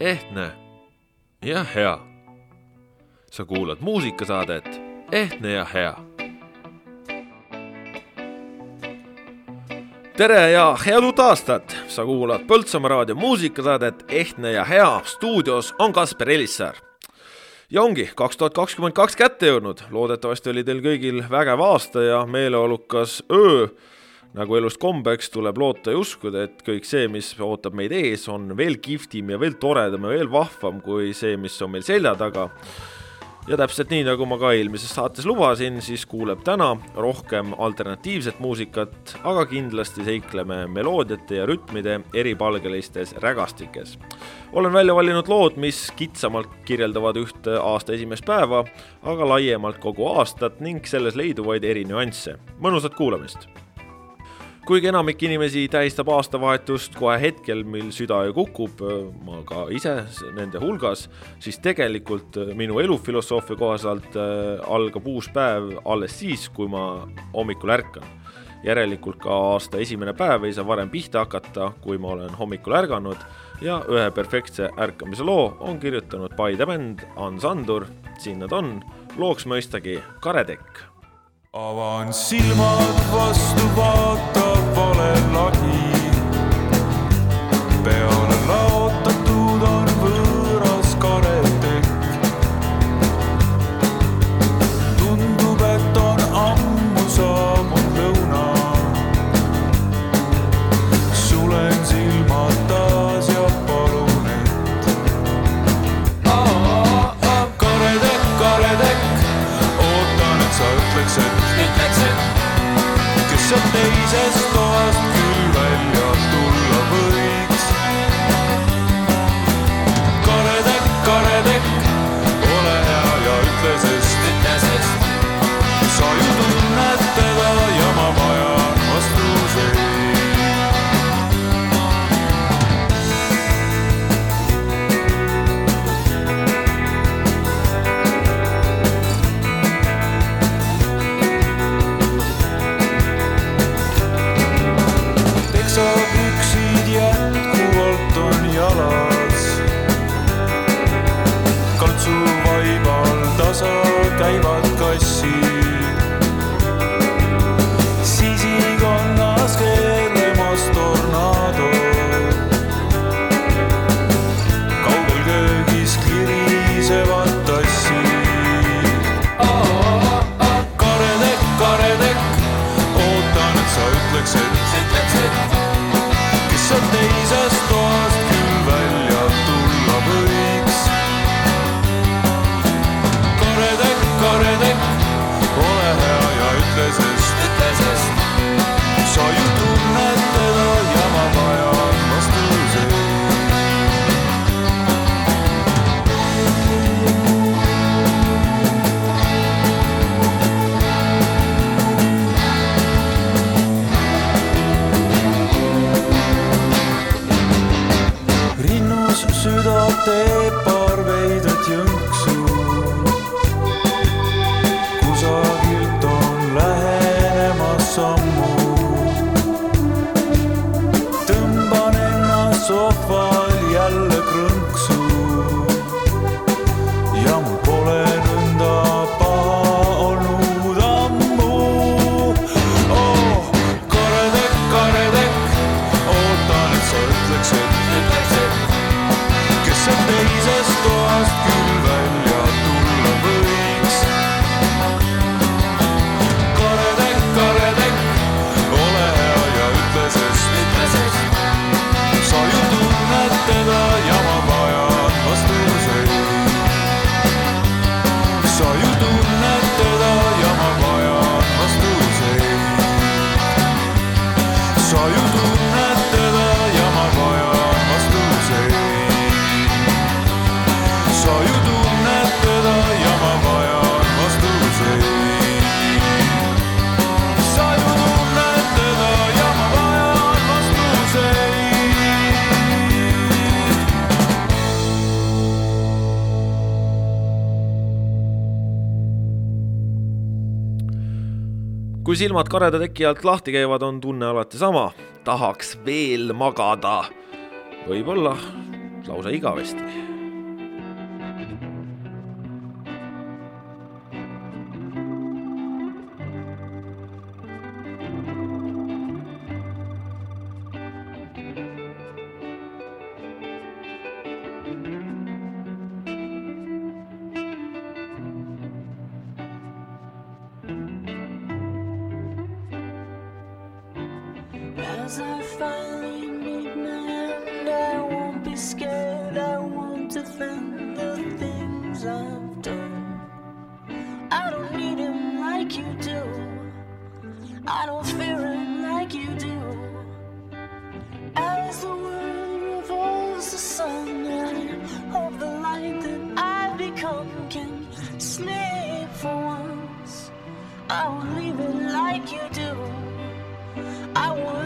ehtne ja hea. sa kuulad muusikasaadet Ehtne ja hea. tere ja head uut aastat, sa kuulad Põltsamaa raadio muusikasaadet Ehtne ja hea. stuudios on Kasper Elissaar ja ongi kaks tuhat kakskümmend kaks kätte jõudnud, loodetavasti oli teil kõigil vägev aasta ja meeleolukas öö nagu elust kombeks, tuleb loota ja uskuda, et kõik see, mis ootab meid ees, on veel kihvtim ja veel toredam ja veel vahvam kui see, mis on meil selja taga. ja täpselt nii, nagu ma ka eelmises saates lubasin, siis kuuleb täna rohkem alternatiivset muusikat, aga kindlasti seikleme meloodiate ja rütmide eripalgelistes rägastikes. olen välja valinud lood, mis kitsamalt kirjeldavad ühte aasta esimest päeva, aga laiemalt kogu aastat ning selles leiduvaid eri nüansse. mõnusat kuulamist kuigi enamik inimesi tähistab aastavahetust kohe hetkel, mil süda ju kukub, ma ka ise nende hulgas, siis tegelikult minu elufilosoofia kohaselt äh, algab uus päev alles siis, kui ma hommikul ärkan. järelikult ka aasta esimene päev ei saa varem pihta hakata, kui ma olen hommikul ärganud ja ühe perfektse ärkamise loo on kirjutanud Paide bänd Hans Andur, siin nad on, looks mõistagi Karetekk avan silmad vastu, vaatab vale lagi. peale laotatud on võõras karetekk. tundub, et on ammu saabunud lõuna. sulen silmad taas ja palun, et. karetekk, karetekk, ootan, et sa ütleks, et kes sealt teisest silmad kareda teki alt lahti käivad, on tunne alati sama, tahaks veel magada. võib-olla lausa igavesti I don't fear it like you do. As the world revolves, the sun, I hope the light that I become can sleep for once. I will leave it like you do. I won't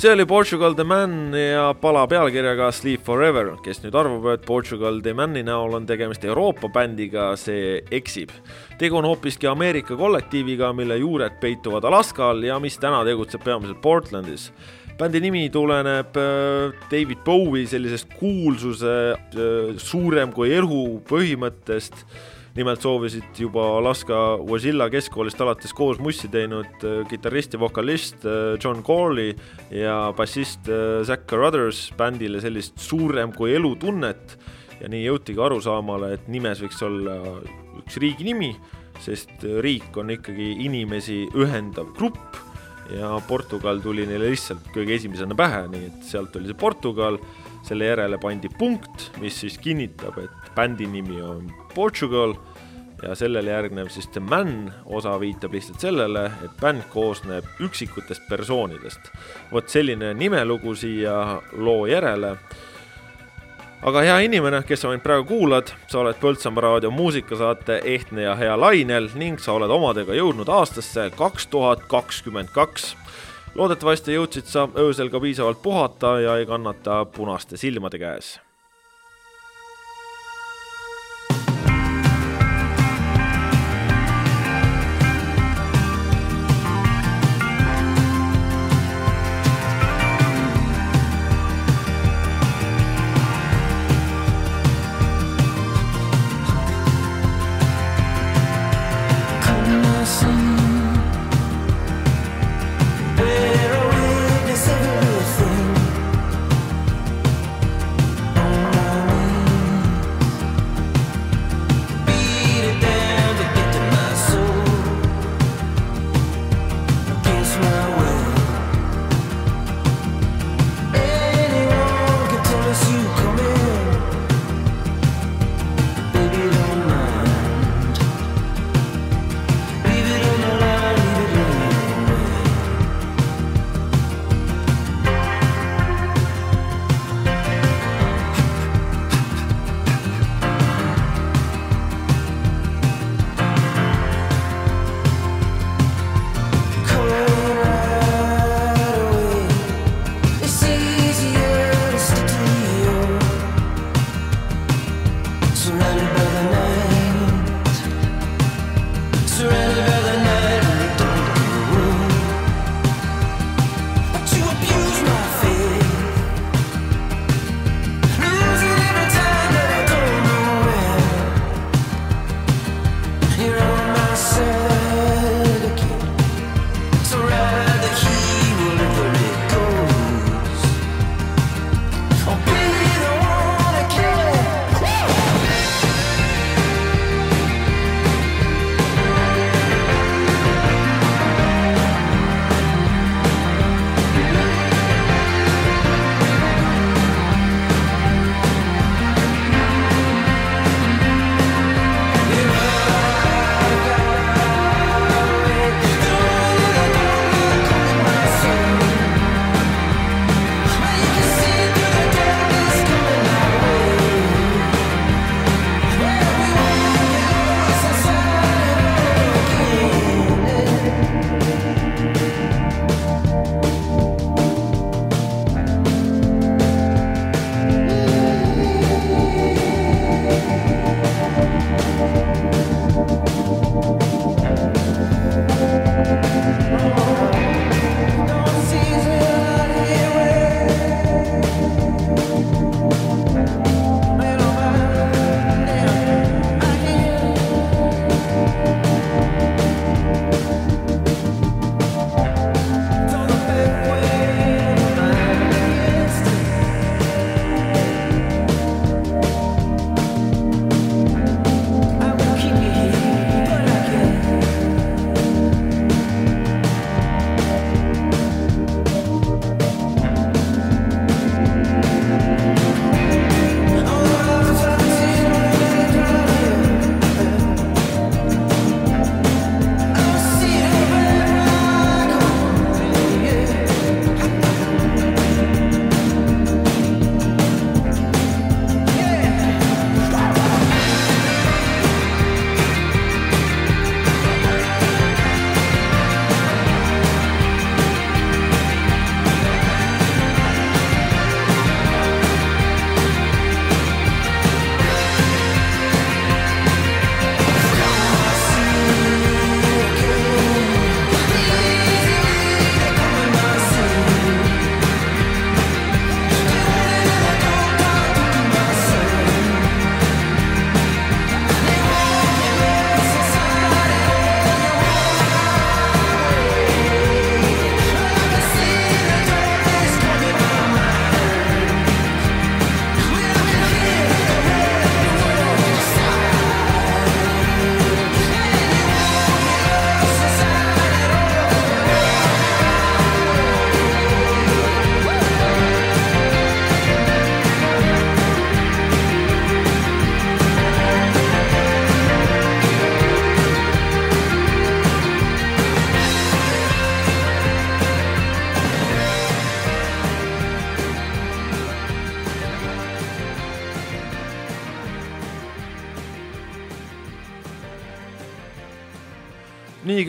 see oli Portugal The Man ja pala pealkirjaga Sleep Forever, kes nüüd arvab, et Portugal The Mani näol on tegemist Euroopa bändiga, see eksib. tegu on hoopiski Ameerika kollektiiviga, mille juured peituvad Alaskal ja mis täna tegutseb peamiselt Portlandis bändi nimi tuleneb äh, David Bowie sellisest kuulsuse äh, suurem kui elu põhimõttest nimelt soovisid juba Alaska Wazilla keskkoolist alates koos mussi teinud äh, kitarrist ja vokalist äh, John Corley ja bassist äh, Zack Carruthers bändile sellist suurem kui elu tunnet ja nii jõutigi arusaamale, et nimes võiks olla üks riigi nimi, sest riik on ikkagi inimesi ühendav grupp ja Portugal tuli neile lihtsalt kõige esimesena pähe, nii et sealt oli see Portugal, selle järele pandi punkt, mis siis kinnitab, et bändi nimi on Portugal ja sellele järgnev siis The Man osa viitab lihtsalt sellele, et bänd koosneb üksikutest persoonidest. vot selline nimelugu siia loo järele. aga hea inimene, kes sa mind praegu kuulad, sa oled Põltsamaa raadio muusikasaate Ehtne ja hea lainel ning sa oled omadega jõudnud aastasse kaks tuhat kakskümmend kaks loodetavasti jõudsid sa öösel ka piisavalt puhata ja ei kannata punaste silmade käes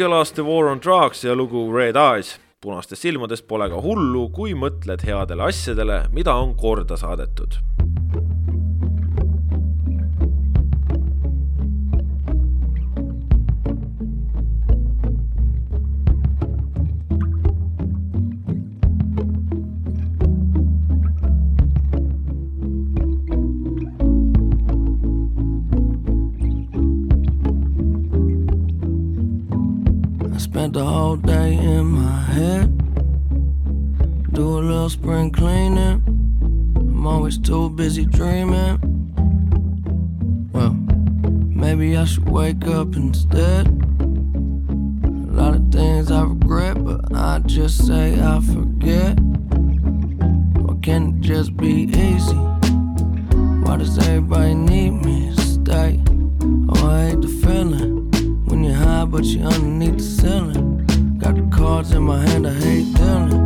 kõlas The War on Drugs ja lugu Red Eyes. punastest silmadest pole ka hullu, kui mõtled headele asjadele, mida on korda saadetud spring cleaning. I'm always too busy dreaming. Well, maybe I should wake up instead. A lot of things I regret, but I just say I forget. Why can it just be easy? Why does everybody need me to stay? Oh, I hate the feeling when you're high, but you're underneath the ceiling. Got the cards in my hand, I hate dealing.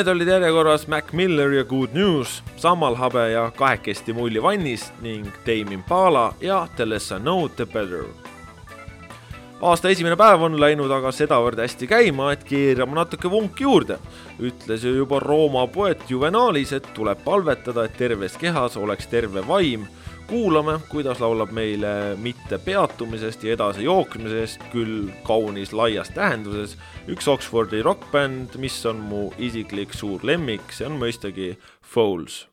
Need olid järjekorras Mac Miller ja Good News, Samal Habe ja kahekesti mulli vannist ning Tame Impala ja The less I know, the better. aasta esimene päev on läinud aga sedavõrd hästi käima, et keerame natuke vunki juurde. ütles ju juba Rooma poeet Juvenalis, et tuleb palvetada, et terves kehas oleks terve vaim. Kuulame, kuidas laulab meile mitte peatumisest ja edasi jooksmisest, küll kaunis laias tähenduses, üks Oxfordi rokkbänd, mis on mu isiklik suur lemmik, see on mõistagi Foles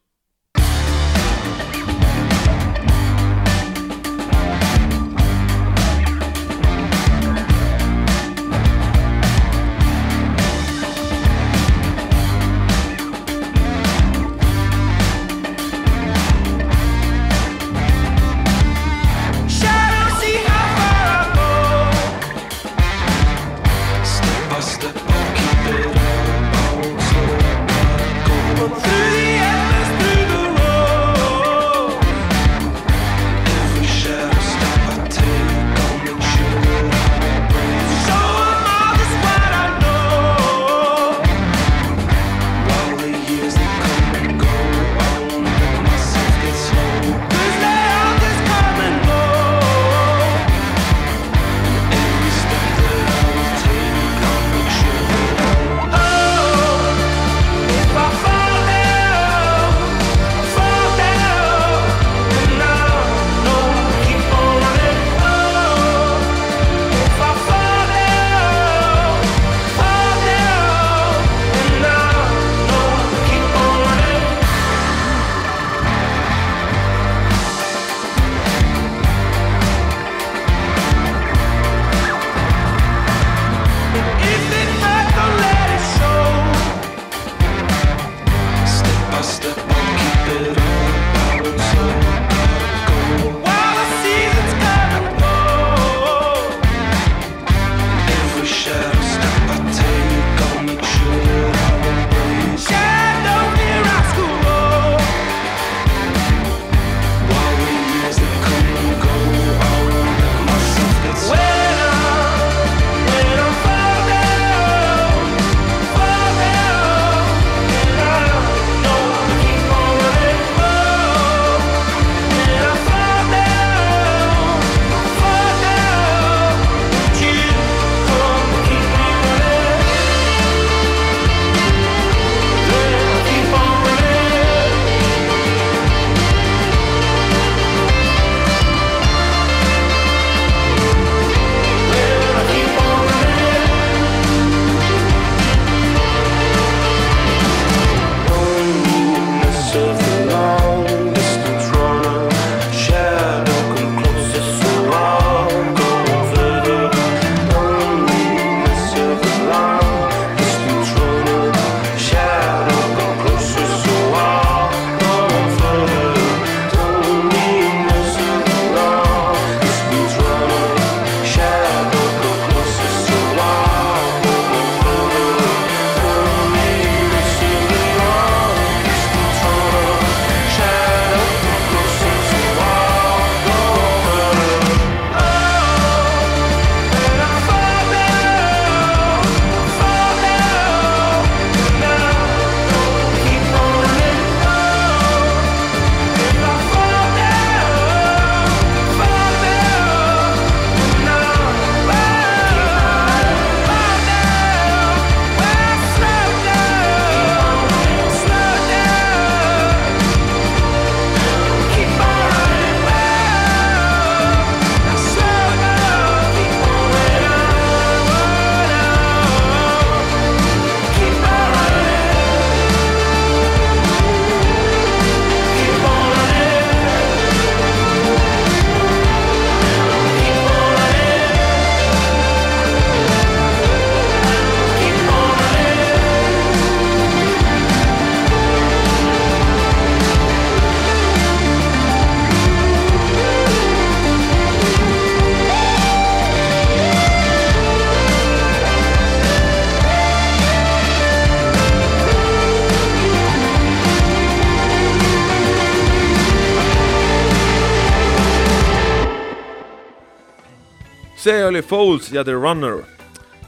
oli Fouls ja The Runner.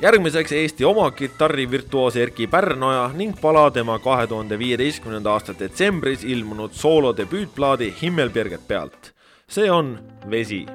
järgmiseks Eesti oma kitarrivirtuoos Erkki Pärnoja ning pala tema kahe tuhande viieteistkümnenda aasta detsembris ilmunud soolodebüütplaadi Himmelberget pealt. see on Vesi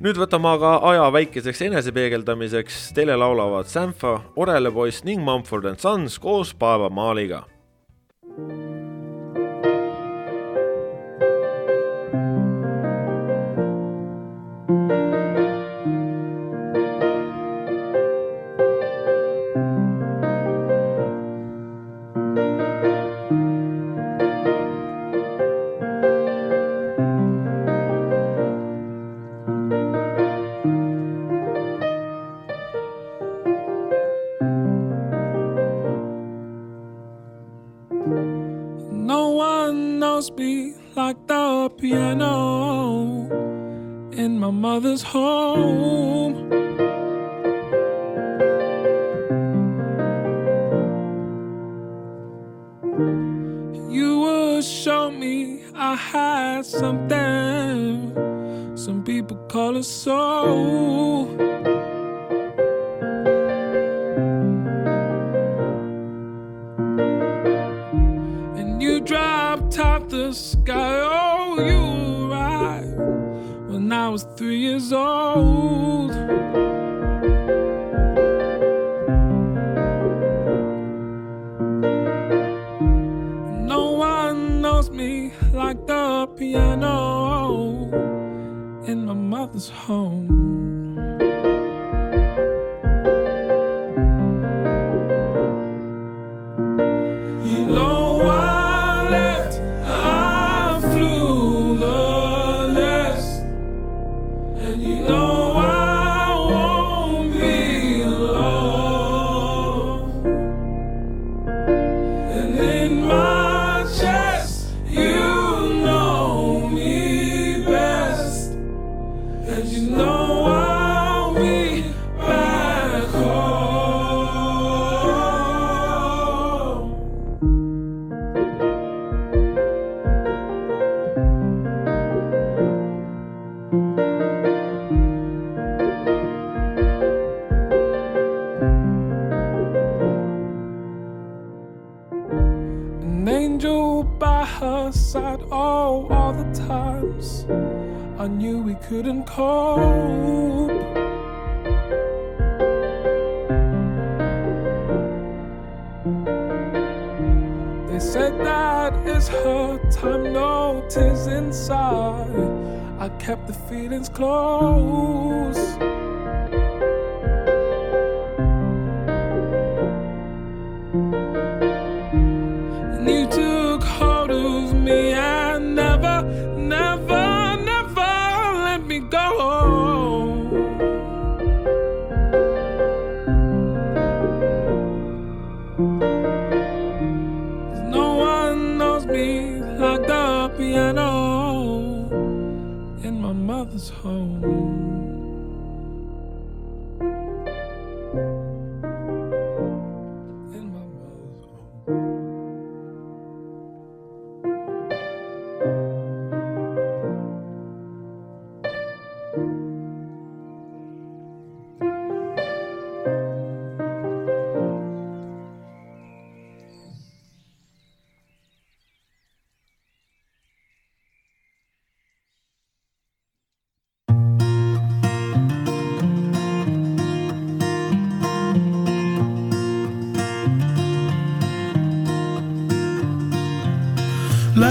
nüüd võtame aga aja väikeseks enesepeegeldamiseks. Teile laulavad Sampha, Orele poiss ning Mumford and Sons koos Paeva Maaliga.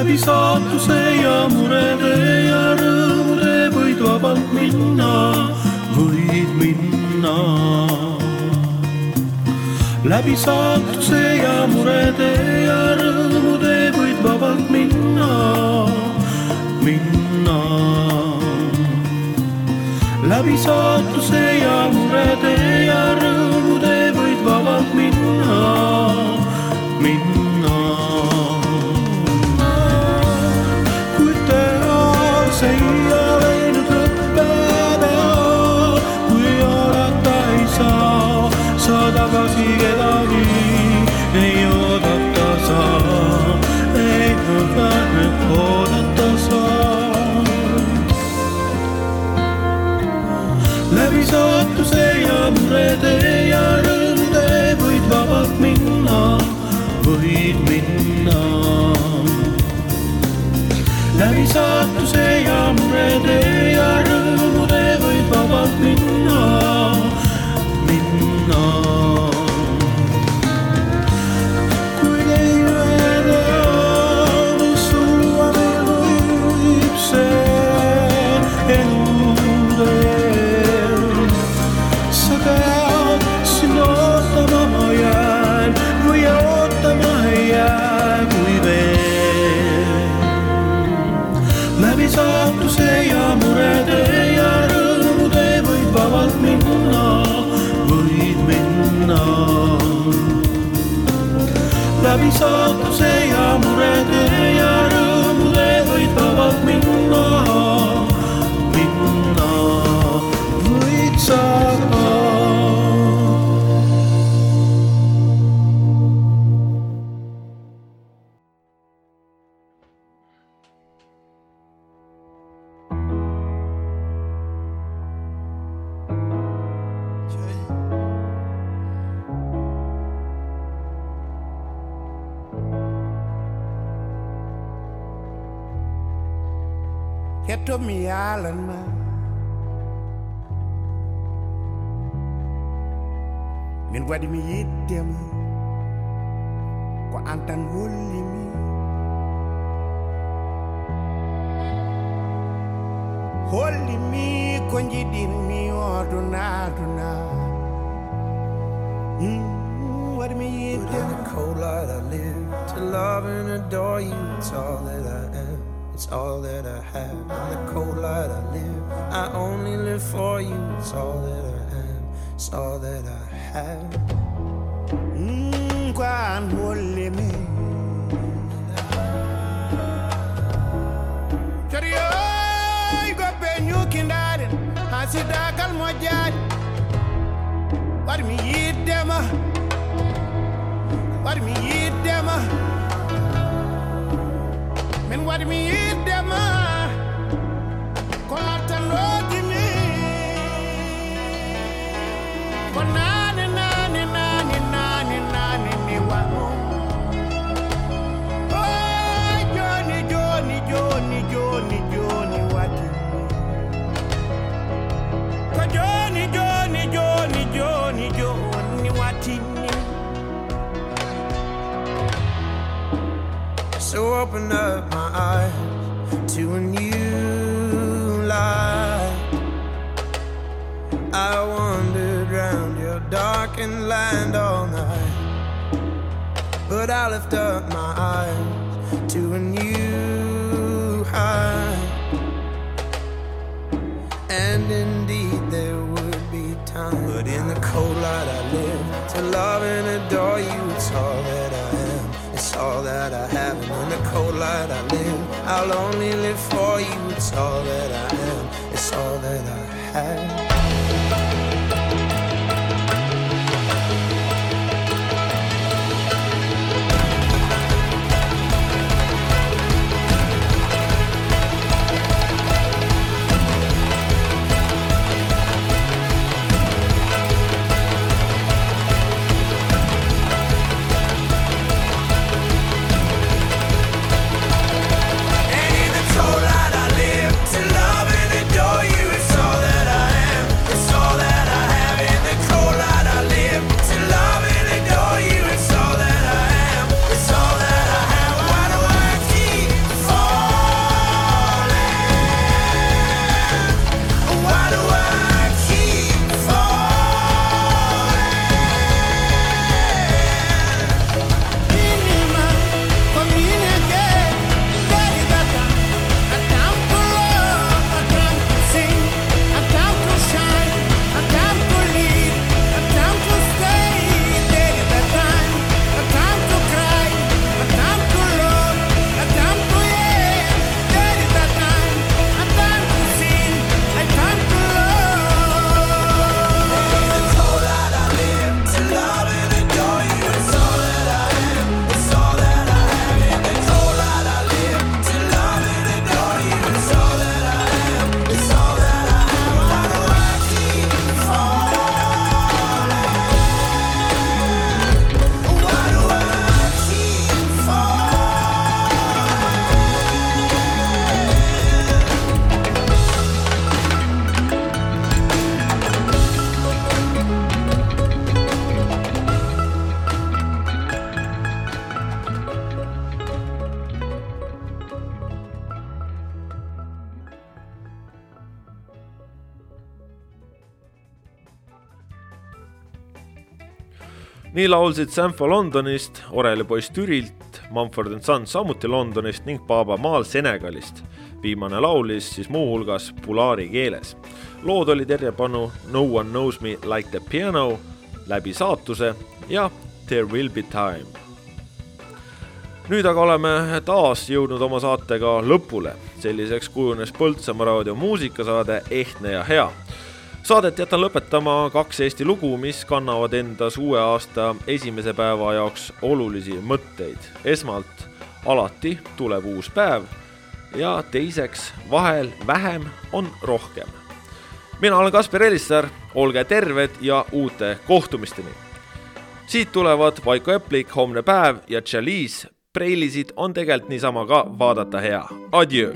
läbi saatuse ja murede ja rõõmude võid vabalt minna, võid minna. läbi saatuse ja murede ja rõõmude võid vabalt minna, minna. läbi saatuse ja murede ja rõõmude tohid minna. läbi saatuse ja murede min mi yiddema ko an hollimi hollimi ko jiɗinmi odunaduna hmm, waɗi mi But in yiddema cold light I live to love and adore you. It's all that I am. It's all that I have. In the cold light I live. I only live for you. It's all that I am. It's all that I have. Nii laulsid Sanfo Londonist, Oreli poiss Türilt, Mumford and Sons samuti Londonist ning Baaba Maal Senegalist. viimane laulis siis muuhulgas pulaari keeles. lood olid järjepanu No one knows me like the piano, Läbi saatuse ja There will be time. nüüd aga oleme taas jõudnud oma saatega lõpule. selliseks kujunes Põltsamaa raadio muusikasaade Ehtne ja hea saadet jätan lõpetama kaks Eesti lugu, mis kannavad endas uue aasta esimese päeva jaoks olulisi mõtteid. esmalt alati tuleb uus päev ja teiseks vahel vähem on rohkem. mina olen Kaspar Elissaar, olge terved ja uute kohtumisteni. siit tulevad Vaiko Eplik, Homne päev ja Chalice. preilisid on tegelikult niisama ka vaadata hea. Adjöö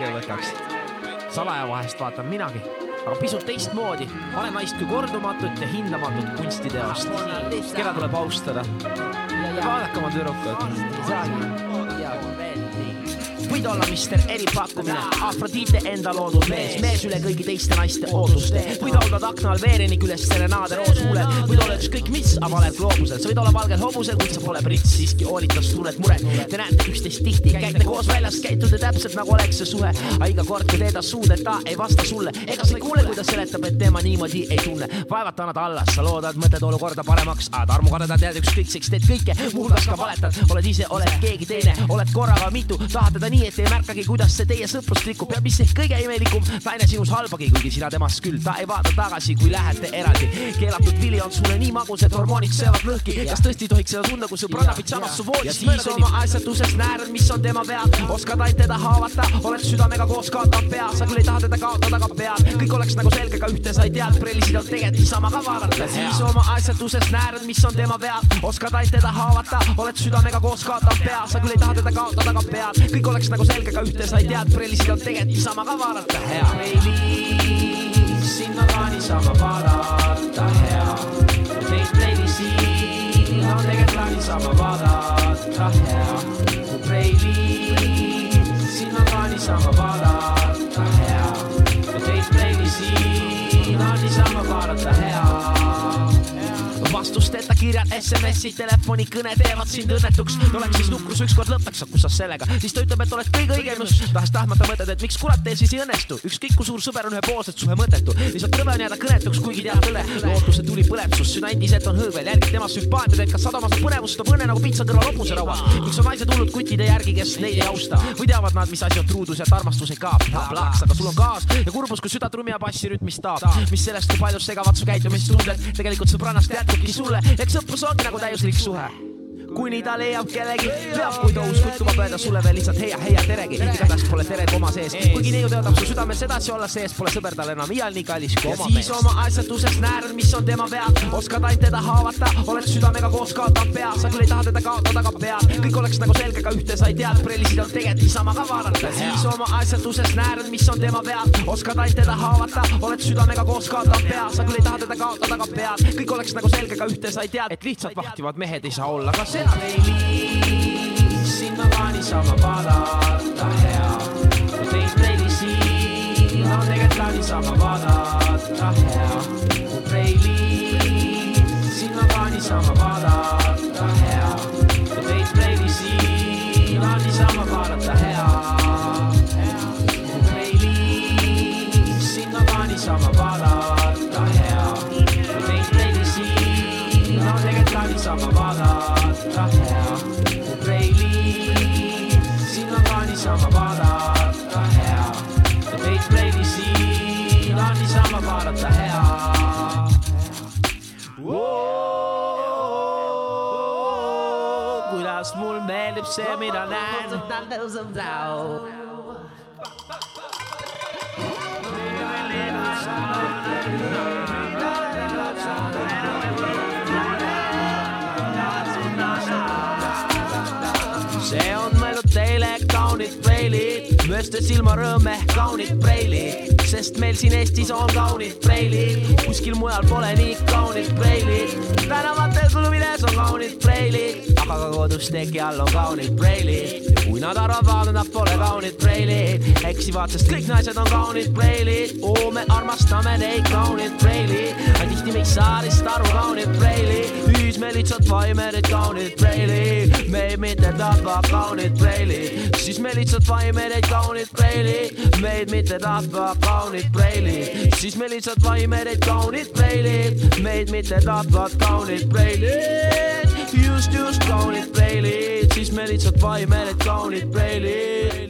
kokku võtaks. salaja vahest vaatan minagi, aga pisut teistmoodi. olen naist kui kordumatut ja hindamatut kunstiteost, keda tuleb austada. vaadake oma tüdrukut võid olla Mister eripakkumine, Afrodite enda loodud mees, mees üle kõigi teiste naiste ootuste. võid olla akna all veerinik üles serenaade rooshuulel, võid olla ükskõik mis, aga oled gloobusel, sa võid olla valgel hobusel, kuid sa pole prits, siiski hoolitas tunned muret. Te näete üksteist tihti, käite koos väljas, käitute täpselt nagu oleks see suhe, aga iga kord, kui teed suud, et ta ei vasta sulle, ega sa ei kuule, kui ta seletab, et tema niimoodi ei tunne. vaevalt annad alla, sa loodad, mõtled olukorda paremaks, ajad armu kadeda, tead ükskõikseks, teed kõike, muuhulgas ka valetad, oled ise, oled keegi teine, oled korraga mitu, tahad teda nii, et ei märkagi, kuidas see teie sõprust rikub ja mis ehk kõige imelikum, naine sinus halbagi, kuigi sina temast küll, ta ei vaata tagasi, kui lähete eraldi. keelatud vili on sulle nii magus, et hormoonid söövad lõhki, kas tõesti tohiks seda tunda, kui sõbrannapid samas su voodis siis oma asjatuses näed, mis on tema vead, oskad ainult teda haavata, oled südamega koos kaotanud pea, sa küll ei taha teda kaotada, aga pead, kõik oleks nagu selge, aga ühte sa ei tea, prellisid on tegelikult niisama ka vaadata, siis oma asjatuses näed, mis on tema vead, oskad ainult teda haavata, oled südamega koos kaotanud pea, sa küll ei taha teda kaotada, aga pead, kõik oleks nagu selge, aga ühte sa ei tea, et prellisid on tegelikult niisama ka vaadata, hea. sinna ka niisama vaadata, hea. Neid preilisi on tegelikult ka niisama vaadata, hea. preili, sinna ka niisama vaadata, kirjad, SMS-id, telefonikõne teevad sind õnnetuks. oleks siis nukrus ükskord lõpeks, kus sa sellega, siis ta ütleb, et oled kõige õigem just. tahes-tahtmata mõtled, et miks kurat teil siis ei õnnestu, ükskõik kui suur sõber on ühepoolselt suhe mõttetu. lihtsalt rõve on jääda kõnetuks, kuigi tead tõle. lootuse tuli põleb sus, süda endiselt on hõõvel, jälgid tema sümpaatiat, et kas sadamas on põnevust, toob õnne nagu pitsa kõrval hobuseraua. miks on naised hullud kutide järgi, kes neid ei austa või teavad nad, mis asi on truudus ja et armastus ei kaap. plaks, aga sul on kaas ja kurbus, kui süda trummi ja bassi rütmis taab. mis sellest, kui paljud segavad su käitumistunded, tegelikult sõbrannast jätkubki sulle, eks sõprus ongi nagu täiuslik suhe kuni ta leiab kellegi, peab kui tõus kuttuma mööda sulle veel lihtsalt heia, heia teregi, igatahes pole teret oma sees, kuigi neiu tõotab su südames edasi olla sees, pole sõber tal enam. Iial nii kallis kui oma mees. oma asjatuses näed, mis on tema vead, oskad ainult teda haavata, oled südamega koos kaotanud pea, sa küll ei taha teda kaotada, aga pead, kõik oleks nagu selge, aga ühte sa ei tea, et prellisid on tegelikult niisama ka vaadata, siis oma asjatuses näed, mis on tema vead, oskad ainult teda haavata, oled südamega koos kaotanud pea, sa küll ei taha teda kaotada, aga pead, kõik oleks nagu selge, aga ühte sa ei tea, et lihtsalt vahtivad mehed ei saa olla ka seda veili, sinna ka niisama vaadata, hea. Neid preilisi on tegelikult ka niisama vaadata, hea. Meeldib see, mida näen. see on mõeldud teile, kaunid preilid, mööste silmarõõm ehk kaunid preilid, sest meil siin Eestis on kaunid preilid, kuskil mujal pole nii kaunid preilid. tänavatel klubides on kaunid preilid, aga ka kodus teki all on kaunid preilid. kui nad arvavad, et nad pole kaunid preilid, eksivad, sest kõik naised on kaunid preilid. oo, me armastame neid kaunid preilid, aga tihti me ei saa lihtsalt aru kaunid preilid. hüüs me lihtsalt vaime neid kaunid preilid, meid mitte tapab kaunid preilid, siis me lihtsalt vaime neid kaunid preilid, meid mitte tapab kaunid preilid, siis me lihtsalt vaime neid kaunid preilid, meid mitte tapavad kaunid preilid, just, just kaunid preilid, siis me lihtsalt vaime need kaunid preilid.